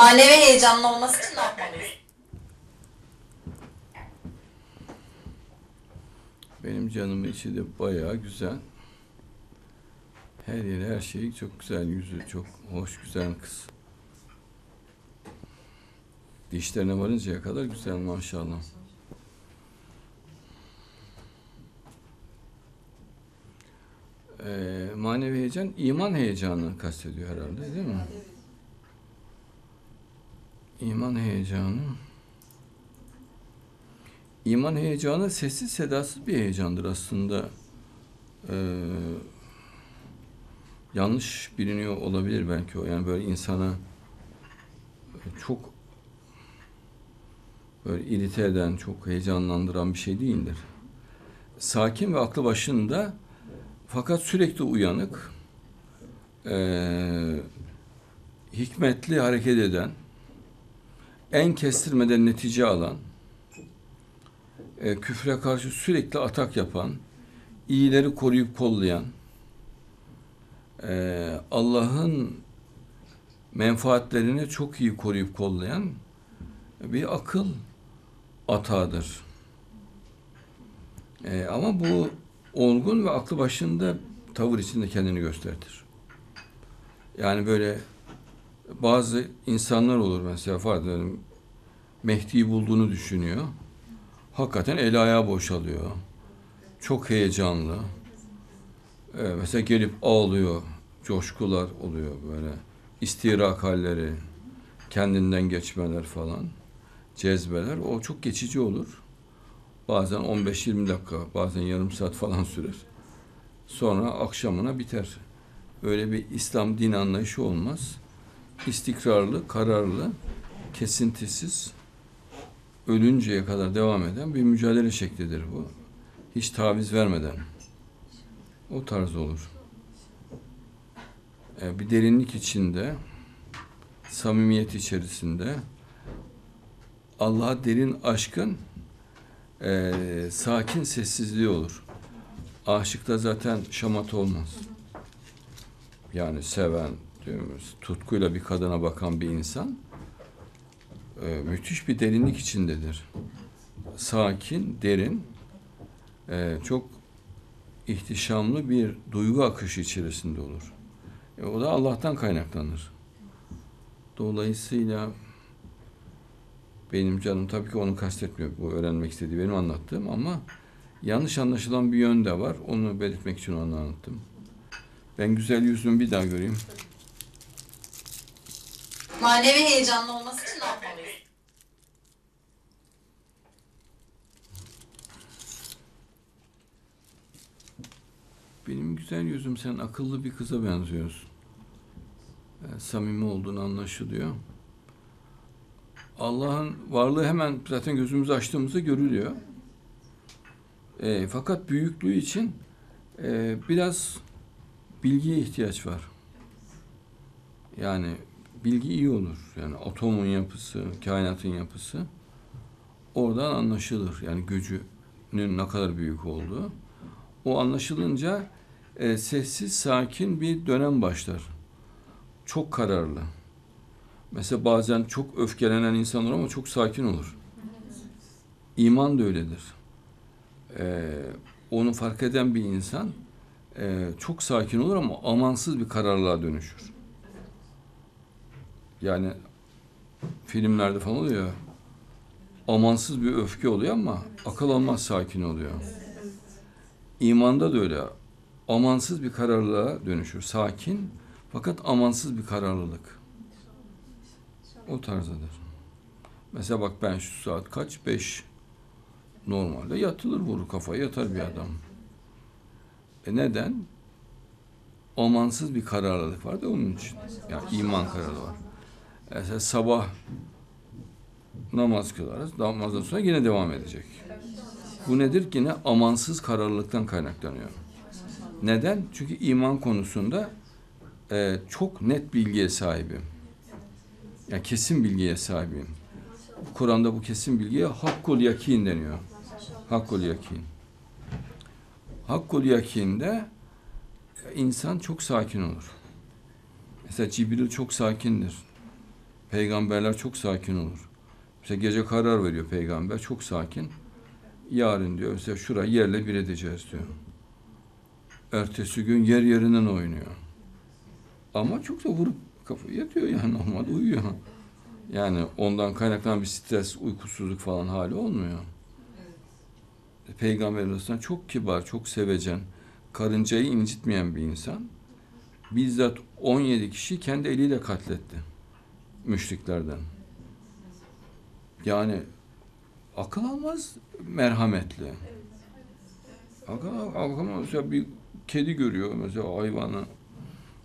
Manevi heyecanlı olması için ne yapmalıyız? Benim canımın içi de bayağı güzel. Her yeri, her şeyi çok güzel. Yüzü çok hoş, güzel kız. Dişlerine varıncaya kadar güzel maşallah. Ee, manevi heyecan, iman heyecanı kastediyor herhalde değil mi? İman heyecanı. İman heyecanı sessiz sedasız bir heyecandır aslında. Ee, yanlış biliniyor olabilir belki o. Yani böyle insana çok böyle irite eden, çok heyecanlandıran bir şey değildir. Sakin ve aklı başında fakat sürekli uyanık, ee, hikmetli hareket eden, en kestirmeden netice alan, e, küfre karşı sürekli atak yapan, iyileri koruyup kollayan, e, Allah'ın menfaatlerini çok iyi koruyup kollayan bir akıl atağıdır. E, ama bu olgun ve aklı başında tavır içinde kendini gösterir. Yani böyle bazı insanlar olur mesela farz edelim Mehdi'yi bulduğunu düşünüyor. Hakikaten el ayağı boşalıyor. Çok heyecanlı. Ee, mesela gelip ağlıyor. Coşkular oluyor böyle. İstirak halleri, kendinden geçmeler falan. Cezbeler. O çok geçici olur. Bazen 15-20 dakika, bazen yarım saat falan sürer. Sonra akşamına biter. Öyle bir İslam din anlayışı olmaz. İstikrarlı, kararlı, kesintisiz, ölünceye kadar devam eden bir mücadele şeklidir bu. Hiç taviz vermeden. O tarz olur. Ee, bir derinlik içinde, samimiyet içerisinde, Allah'a derin aşkın e, sakin sessizliği olur. Aşıkta zaten şamata olmaz. Yani seven, tutkuyla bir kadına bakan bir insan e, müthiş bir derinlik içindedir. Sakin, derin, e, çok ihtişamlı bir duygu akışı içerisinde olur. E, o da Allah'tan kaynaklanır. Dolayısıyla benim canım tabii ki onu kastetmiyor. Bu öğrenmek istediği benim anlattığım ama yanlış anlaşılan bir yön de var. Onu belirtmek için onu anlattım. Ben güzel yüzümü bir daha göreyim. Manevi heyecanlı olması için ne yapmalıyız? Benim güzel yüzüm sen akıllı bir kıza benziyorsun. Yani samimi olduğunu anlaşılıyor. Allah'ın varlığı hemen zaten gözümüzü açtığımızda görülüyor. E, fakat büyüklüğü için e, biraz bilgiye ihtiyaç var. Yani bilgi iyi olur. Yani atomun yapısı, kainatın yapısı oradan anlaşılır. Yani gücünün ne kadar büyük olduğu. O anlaşılınca e, sessiz, sakin bir dönem başlar. Çok kararlı. Mesela bazen çok öfkelenen insan olur ama çok sakin olur. İman da öyledir. E, onu fark eden bir insan e, çok sakin olur ama amansız bir kararlılığa dönüşür. Yani filmlerde falan oluyor. Amansız bir öfke oluyor ama akıl almaz sakin oluyor. İmanda da öyle. Amansız bir kararlılığa dönüşür. Sakin fakat amansız bir kararlılık. O tarzdadır. Mesela bak ben şu saat kaç? Beş. Normalde yatılır vurur kafaya yatar bir adam. E neden? Amansız bir kararlılık var da onun için. Yani iman kararı var. Mesela sabah namaz kılarız. Namazdan sonra yine devam edecek. Bu nedir? Yine amansız kararlılıktan kaynaklanıyor. Neden? Çünkü iman konusunda e, çok net bilgiye sahibim. Yani kesin bilgiye sahibim. Kur'an'da bu kesin bilgiye hakkul yakin deniyor. Hakkul yakin. Hakkul yakinde insan çok sakin olur. Mesela Cibril çok sakindir. Peygamberler çok sakin olur. Mesela gece karar veriyor peygamber çok sakin. Yarın diyor mesela şurayı yerle bir edeceğiz diyor. Ertesi gün yer yerinden oynuyor. Ama çok da vurup kafayı yatıyor yani normalde uyuyor. Yani ondan kaynaklanan bir stres, uykusuzluk falan hali olmuyor. Peygamber arasında çok kibar, çok sevecen, karıncayı incitmeyen bir insan. Bizzat 17 kişi kendi eliyle katletti. Müşriklerden. Yani akıl almaz merhametli. Akıl, akıl. Mesela bir kedi görüyor mesela hayvanı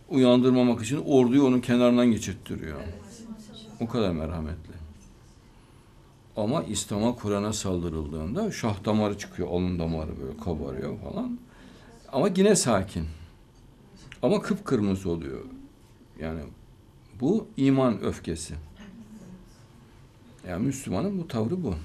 uyandırmamak için orduyu onun kenarından geçirttiriyor. O kadar merhametli. Ama İslam'a Kur'an'a saldırıldığında şah damarı çıkıyor, alın damarı böyle kabarıyor falan. Ama yine sakin. Ama kıpkırmızı oluyor. Yani bu iman öfkesi. Yani Müslümanın bu tavrı bu.